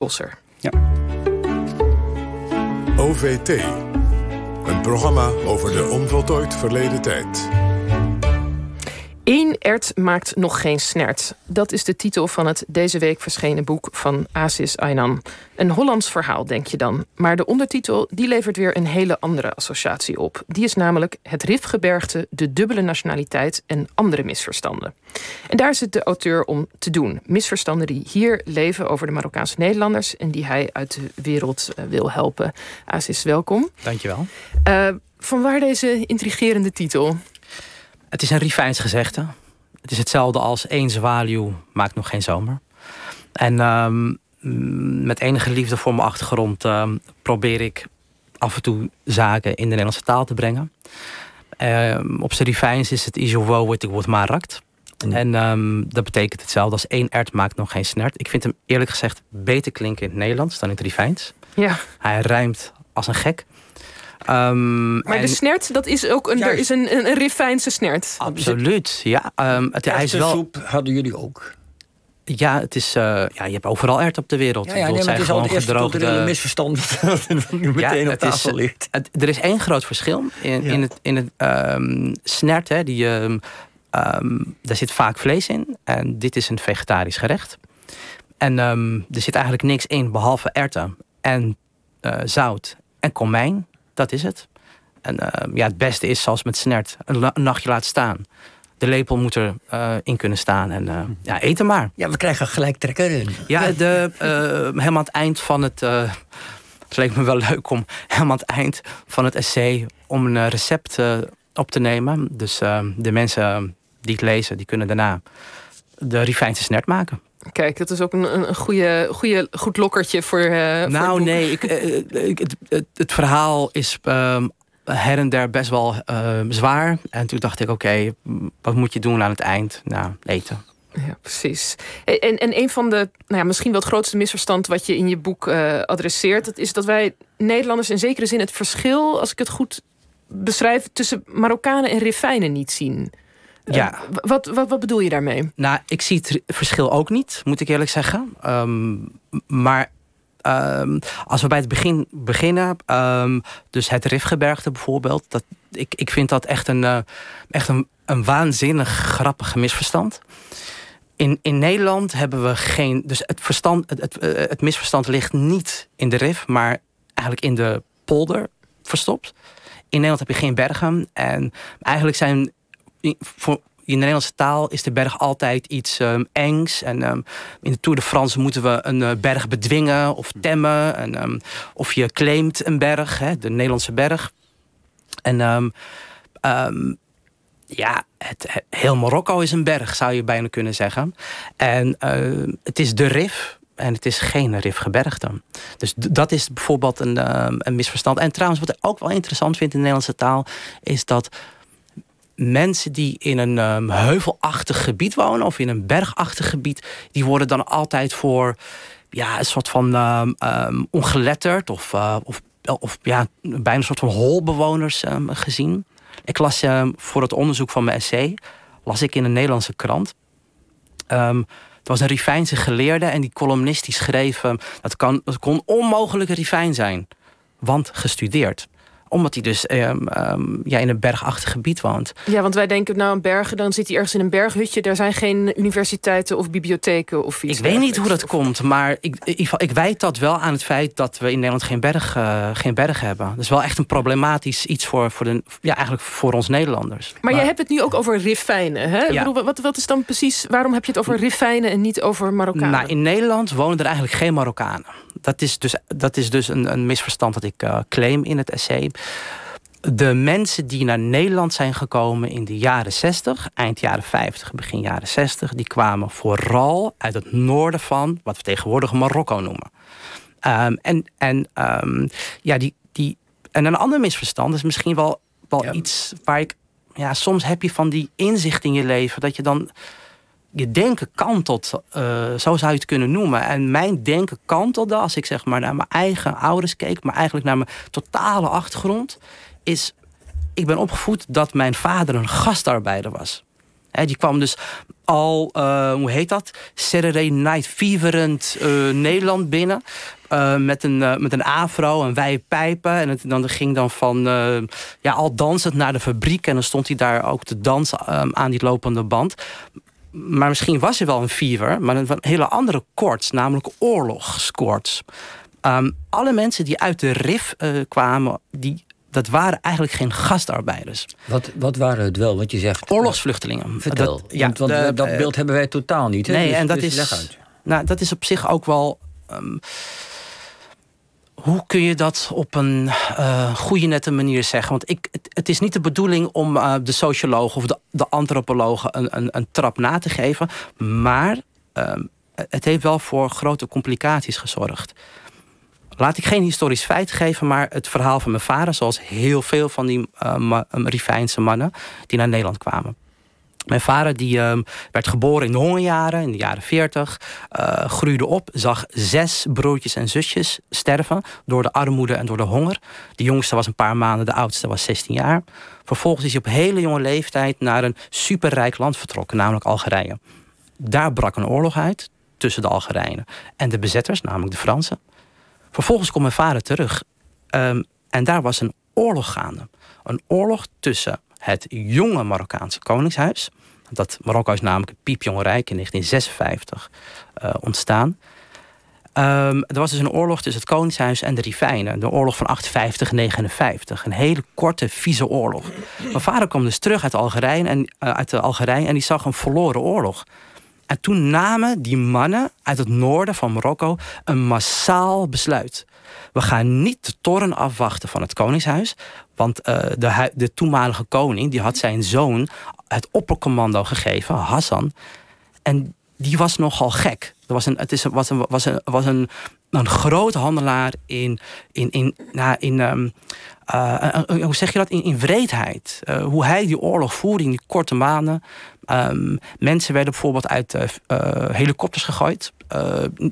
Bosser. Ja. OVT. Een programma over de onvoltooid verleden tijd. Eén ert maakt nog geen snert. Dat is de titel van het deze week verschenen boek van Asis Aynan. Een Hollands verhaal, denk je dan. Maar de ondertitel die levert weer een hele andere associatie op. Die is namelijk Het Rifgebergte, de dubbele nationaliteit en andere misverstanden. En daar zit de auteur om te doen. Misverstanden die hier leven over de Marokkaanse Nederlanders... en die hij uit de wereld eh, wil helpen. Asis, welkom. Dankjewel. Uh, van waar deze intrigerende titel? Het is een Rifijns gezegde. Het is hetzelfde als één zwaluw maakt nog geen zomer. En um, met enige liefde voor mijn achtergrond um, probeer ik af en toe zaken in de Nederlandse taal te brengen. Um, op zijn Rifijns is het isowo het woord marakt. Mm. En dat betekent hetzelfde als één ert maakt nog geen snert. Ik vind hem eerlijk gezegd beter klinken in het Nederlands dan in het Rifijns. Ja. Hij rijmt als een gek. Um, maar de snert, dat is ook een, er is een, een, een Rifijnse snert. Absoluut, ja. Um, het, hij is wel... soep hadden jullie ook. Ja, het is, uh, ja, je hebt overal ert op de wereld. Ja, ja nee, maar het is al het eerste culturele misverstand dat nu meteen ja, op tafel is, ligt. Het, er is één groot verschil in, ja. in het, in het um, snert. Hè, die, um, daar zit vaak vlees in. En dit is een vegetarisch gerecht. En er zit eigenlijk niks in behalve erten en uh, zout en komijn dat is het. En uh, ja, het beste is zoals met snert. Een, een nachtje laten staan. De lepel moet erin uh, in kunnen staan. En uh, ja, eten maar. Ja, we krijgen gelijk trekker in. Ja, de, helemaal aan het eind van het... het leek me wel leuk om helemaal aan het eind van het essay... om een recept op te nemen. Dus de mensen die het lezen, die kunnen daarna de Rifijnse snert maken. Kijk, dat is ook een, een goede, goede, goed lokkertje voor. Uh, nou, voor nee, ik, uh, ik, het, het, het, verhaal is uh, her en der best wel ehm, zwaar. En toen dacht ik, oké, okay, wat moet je doen aan het eind? Nou, eten. Ja, precies. En, en een van de, nou ja, misschien wel het grootste misverstand wat je in je boek uh, adresseert, dat is dat wij Nederlanders in zekere zin het verschil, als ik het goed beschrijf, tussen Marokkanen en Rifijnen niet zien. Ja. Uh, wat, wat, wat bedoel je daarmee? Nou, ik zie het verschil ook niet, moet ik eerlijk zeggen. Um, maar um, als we bij het begin beginnen, um, dus het Rifgebergte bijvoorbeeld, dat, ik, ik vind dat echt een, uh, echt een, een waanzinnig grappige misverstand. In, in Nederland hebben we geen. Dus het, verstand, het, het, het misverstand ligt niet in de Rif, maar eigenlijk in de polder verstopt. In Nederland heb je geen bergen. En eigenlijk zijn in de Nederlandse taal is de berg altijd iets um, engs. En um, in de Tour de France moeten we een uh, berg bedwingen of temmen. En, um, of je claimt een berg, hè, de Nederlandse berg. En ja, het, heel Marokko is een berg, zou je bijna kunnen zeggen. En uh, het is de Rif. En het is geen rifgebergte. Dus dat is bijvoorbeeld een, een misverstand. En trouwens, wat ik ook wel interessant vind in de Nederlandse taal... is dat mensen die in een um, heuvelachtig gebied wonen of in een bergachtig gebied, die worden dan altijd voor ja, een soort van um, um, ongeletterd of, uh, of, of ja, bijna een soort van holbewoners gezien. Ik las voor het onderzoek van mijn essay, las ik in een Nederlandse krant. het was een Rifijnse geleerde en die columnist die schreef... dat, kan, kon onmogelijk Rifijn zijn, want gestudeerd omdat hij dus um, um, ja, in een bergachtig gebied woont. Ja, want wij denken nou aan bergen, dan zit hij ergens in een berghutje. Daar zijn geen universiteiten of bibliotheken of iets. Ik weet niet hoe dat komt, maar ik, ik, ik wijd dat wel aan het feit dat we in Nederland geen berg, uh, geen berg hebben. Dat is wel echt een problematisch iets voor, voor, de, ja, eigenlijk voor ons Nederlanders. Maar, maar jij hebt het nu ook over rifijnen. Hè? Ja. Bedoel, wat, wat is dan precies, waarom heb je het over rifijnen en niet over Marokkanen? Nou, in Nederland wonen er eigenlijk geen Marokkanen dat is dus, dat is dus een, een misverstand dat ik uh, claim in het essay. De mensen die naar Nederland zijn gekomen in de jaren 60, eind jaren 50, begin jaren 60, die kwamen vooral uit het noorden van wat we tegenwoordig Marokko noemen. Um, en, en, um, ja, die, die, en een ander misverstand is misschien wel, wel ja. iets waar ik. Ja, soms heb je van die inzicht in je leven dat je dan je denken kantelt, uh, zo zou je het kunnen noemen. En mijn denken kantelde, als ik zeg maar naar mijn eigen ouders keek, maar eigenlijk naar mijn totale achtergrond, is ik ben opgevoed dat mijn vader een gastarbeider was. die kwam dus al, uh, hoe heet dat? Saturday Night Feverend uh, Nederland binnen. Met, een, met een afro en wijde pijpen. En het, dan ging dan van ja, al dansend naar de fabriek. En dan stond hij daar ook te dansen aan die lopende band. Maar misschien was er wel een fever, maar een, een hele andere koorts, namelijk oorlogskoorts. Um, alle mensen die uit de RIF kwamen, die dat waren eigenlijk geen gastarbeiders. Wat, wat waren het wel? Want je zegt. Oorlogsvluchtelingen. Vertel. Dat, ja, want, eh, dat beeld hebben wij totaal niet. Nee, dus, en dat dus is. Nou, dat is op zich ook wel. Um, hoe kun je dat op een uh, goede, nette manier zeggen? Want ik, het, het is niet de bedoeling om uh, de sociologen of de, de antropologen een, een, een, trap na te geven. Maar um, het heeft wel voor grote complicaties gezorgd. Laat ik geen historisch feit geven, maar het verhaal van mijn vader, zoals heel veel van die uh, Rifijnse mannen die naar Nederland kwamen. Mijn vader die, uh, werd geboren in de hongerjaren, in de jaren 40. Uh, groeide op, zag zes broertjes en zusjes sterven door de armoede en door de honger. De jongste was een paar maanden, de oudste was 16 jaar. Vervolgens is hij op hele jonge leeftijd naar een superrijk land vertrokken, namelijk Algerije. Daar brak een oorlog uit tussen de Algerijnen en de bezetters, namelijk de Fransen. Vervolgens komt mijn vader terug. Um, en daar was een oorlog gaande. Een oorlog tussen het jonge Marokkaanse koningshuis. Dat Marokko is namelijk piepjong rijk in 1956 uh, ontstaan. Um, er was dus een oorlog tussen het Koningshuis en de Rifijnen. De oorlog van 850-59. Een hele korte, vieze oorlog. Mijn vader kwam dus terug uit, Algerije en, uh, uit de Algerije en die zag een verloren oorlog. En toen namen die mannen uit het noorden van Marokko een massaal besluit. We gaan niet de toren afwachten van het koningshuis. Want uh, de, de, toenmalige koning die had zijn zoon het oppercommando gegeven, Hassan. En die was nogal gek. Er was een, het is, was een, was een, was een, een groot handelaar in, in, in, in um, uh, hoe zeg je dat? In, in wreedheid. Uh, hoe hij die oorlog voerde in die korte maanden. Um, mensen werden bijvoorbeeld uit uh, helikopters gegooid.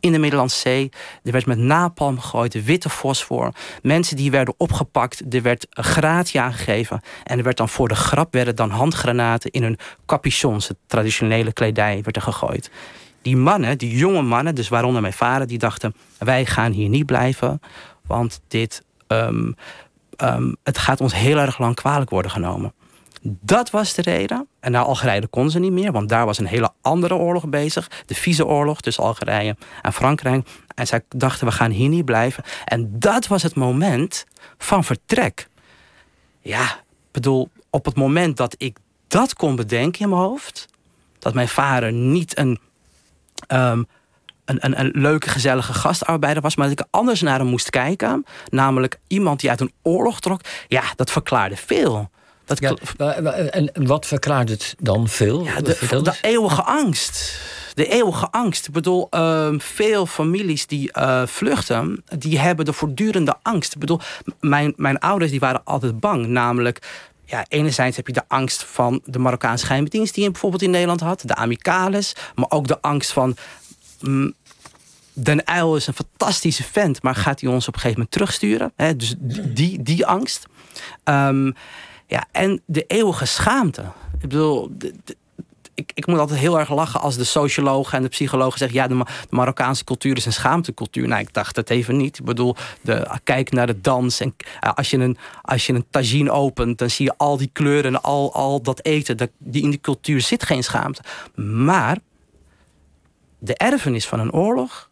in de Middellandse Zee. Er werd met napalm gegooid, witte fosfor. Mensen die werden opgepakt. Er werd gratie aangegeven. En er werd dan voor de grap werden dan handgranaten in hun capuchons. Het traditionele kledij werd er gegooid. Die mannen, die jonge mannen, dus waaronder mijn vader, die dachten: wij gaan hier niet blijven. Want dit um, um, het gaat ons heel erg lang kwalijk worden genomen. Dat was de reden. En naar Algerije kon ze niet meer, want daar was een hele andere oorlog bezig. De vieze oorlog tussen Algerije en Frankrijk. En zij dachten, we gaan hier niet blijven. En dat was het moment van vertrek. Ja, bedoel, op het moment dat ik dat kon bedenken in mijn hoofd... dat mijn vader niet een um, een, een, een, leuke, gezellige gastarbeider was, maar dat ik anders naar hem moest kijken. Namelijk iemand die uit een oorlog trok. Ja, dat verklaarde veel. Dat ja, en wat verklaart het dan veel? Ja, de, de eeuwige angst. De eeuwige angst. Ik bedoel, uh, veel families die uh, vluchten, die hebben de voortdurende angst. Ik bedoel, mijn, mijn ouders die waren altijd bang. Namelijk, ja, enerzijds heb je de angst van de Marokkaanse geheimdienst die je bijvoorbeeld in Nederland had, de Amicales, maar ook de angst van Mm, Den is een fantastische vent, maar gaat hij ons op een gegeven moment terugsturen? Dus die, die angst. Um, ja, en de eeuwige schaamte. Ik bedoel, ik, ik moet altijd heel erg lachen als de sociologen en de psychologen zeggen: ja, de, Marokkaanse cultuur is een schaamtecultuur. Nou, ik dacht het even niet. Ik bedoel, de, kijk naar de dans. En uh, als je een, als je een tagine opent, dan zie je al die kleuren en al, al dat eten. Dat, die in die cultuur zit geen schaamte. Maar de erfenis van een oorlog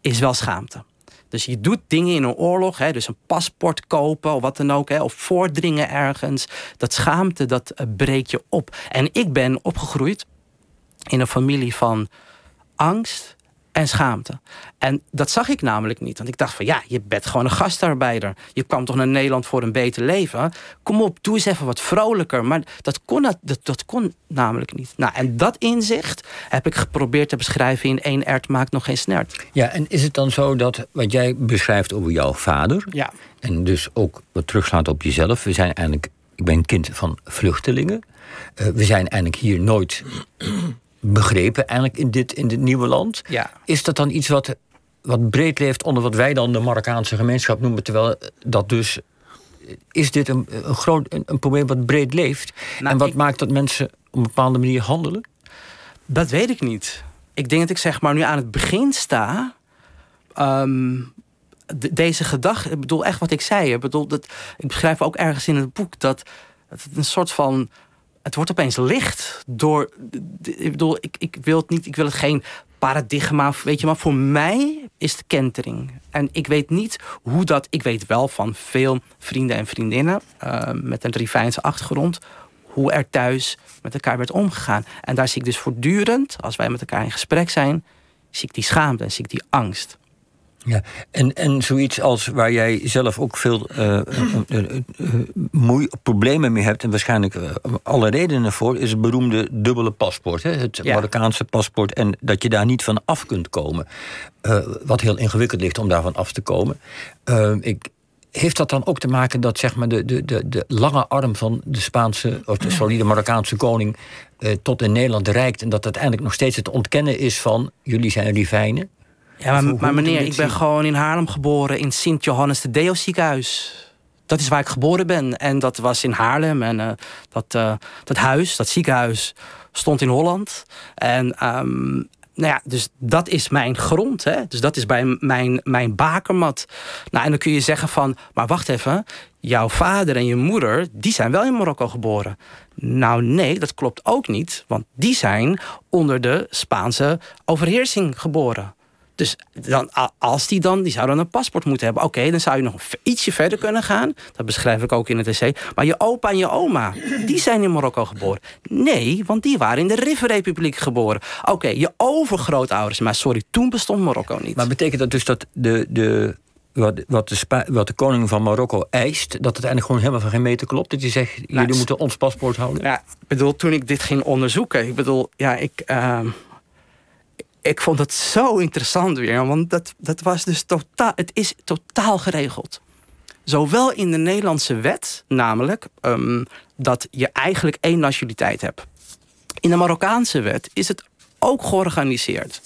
is wel schaamte. Dus je doet dingen in een oorlog, hè, dus een paspoort kopen of wat dan ook, hè, of voordringen ergens. Dat schaamte, dat uh, breekt je op. En ik ben opgegroeid in een familie van angst, en schaamte. En dat zag ik namelijk niet. Want ik dacht van ja, je bent gewoon een gastarbeider. Je kwam toch naar Nederland voor een beter leven. Kom op, doe eens even wat vrolijker. Maar dat kon, dat, dat kon namelijk niet. Nou, en dat inzicht heb ik geprobeerd te beschrijven in één ert maakt nog geen snert. Ja, en is het dan zo dat wat jij beschrijft over jouw vader... Ja. en dus ook wat terugslaat op jezelf... we zijn eigenlijk, ik ben kind van vluchtelingen... Uh, we zijn eigenlijk hier nooit begrepen eigenlijk in dit, in dit nieuwe land. Ja. Is dat dan iets wat, wat breed leeft onder wat wij dan de Marokkaanse gemeenschap noemen? Terwijl dat dus. Is dit een, een groot een, probleem wat breed leeft? Nou, en wat maakt dat mensen een bepaalde manier handelen? Dat weet ik niet. Ik denk dat ik zeg maar nu aan het begin sta. Ehm, deze gedachte, ik bedoel echt wat ik zei. Ik bedoel, dat, ik beschrijf ook ergens in het boek dat, dat het een soort van het wordt opeens licht door. Ik bedoel, ik, ik wil het niet, ik wil het geen paradigma, weet je, maar voor mij is het kentering. En ik weet niet hoe dat. Ik weet wel van veel vrienden en vriendinnen uh, met een Rivijnse achtergrond. Hoe er thuis met elkaar werd omgegaan. En daar zie ik dus voortdurend, als wij met elkaar in gesprek zijn, zie ik die schaamte zie ik die angst. Ja, en, en zoiets als waar jij zelf ook veel uh, uh, problemen mee hebt, en waarschijnlijk alle redenen voor, is het beroemde dubbele paspoort. Hè? Het Marokkaanse paspoort. En dat je daar niet van af kunt komen. wat heel ingewikkeld ligt om daarvan af te komen. ik, heeft dat dan ook te maken dat zeg maar, de, de, de, de lange arm van de Spaanse, of de, sorry, de Marokkaanse koning tot in Nederland reikt en dat uiteindelijk nog steeds het ontkennen is van jullie zijn Rivijnen? Ja, maar, maar meneer, ik ben gewoon in Haarlem geboren in Sint Johannes de Deo ziekenhuis. Dat is waar ik geboren ben. En dat was in Haarlem. En uh, dat, uh, dat huis, dat ziekenhuis, stond in Holland. En um, nou ja, dus dat is mijn grond. Hè? Dus dat is bij mijn, mijn bakermat. Nou, en dan kun je zeggen van, maar wacht even. Jouw vader en je moeder, die zijn wel in Marokko geboren. Nou nee, dat klopt ook niet. Want die zijn onder de Spaanse overheersing geboren. Dus dan, als die dan, die zou dan een paspoort moeten hebben. Oké, dan zou je nog ietsje verder kunnen gaan. Dat beschrijf ik ook in het essay. Maar je opa en je oma, die zijn in Marokko geboren. Nee, want die waren in de Riffelrepubliek geboren. Oké, je overgrootouders, maar sorry, toen bestond Marokko niet. Maar betekent dat dus dat de, de wat, wat, de wat de koning van Marokko eist, dat het eigenlijk gewoon helemaal van geen meter klopt. Dat je zegt, jullie nou, moeten ons paspoort houden. Ja, ik bedoel, toen ik dit ging onderzoeken, ik bedoel, ja, ik. Uh, ik vond het zo interessant weer, want dat, dat was dus totaal, het is totaal geregeld. Zowel in de Nederlandse wet, namelijk um, dat je eigenlijk één nationaliteit hebt. In de Marokkaanse wet is het ook georganiseerd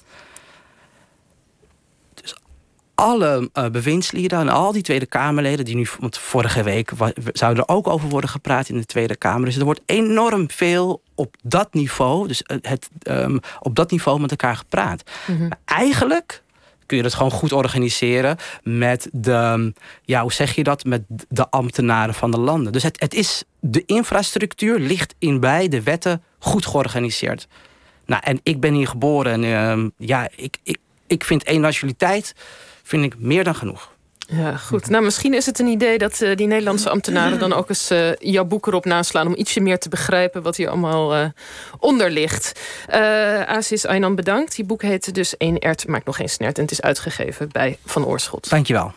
alle uh, bewindslieden en al die Tweede Kamerleden, die nu, want vorige week zouden er ook over worden gepraat in de Tweede Kamer. Dus er wordt enorm veel op dat niveau, dus het, um, op dat niveau met elkaar gepraat. Mm Eigenlijk kun je dat gewoon goed organiseren met de, ja, hoe zeg je dat, met de ambtenaren van de landen. Dus het, het is, de infrastructuur ligt in beide wetten goed georganiseerd. Nou, en ik ben hier geboren en uh, ja, ik, ik, ik vind één nationaliteit vind ik meer dan genoeg. Ja, goed. Nou, misschien is het een idee dat uh, die Nederlandse ambtenaren dan ook eens uh, jouw boek erop naslaan om ietsje meer te begrijpen wat hier allemaal uh, onder ligt. Aziz Aynan, bedankt. Die boek heet dus Eén Ert maakt nog geen snert en het is uitgegeven bij Van Oorschot. Dankjewel.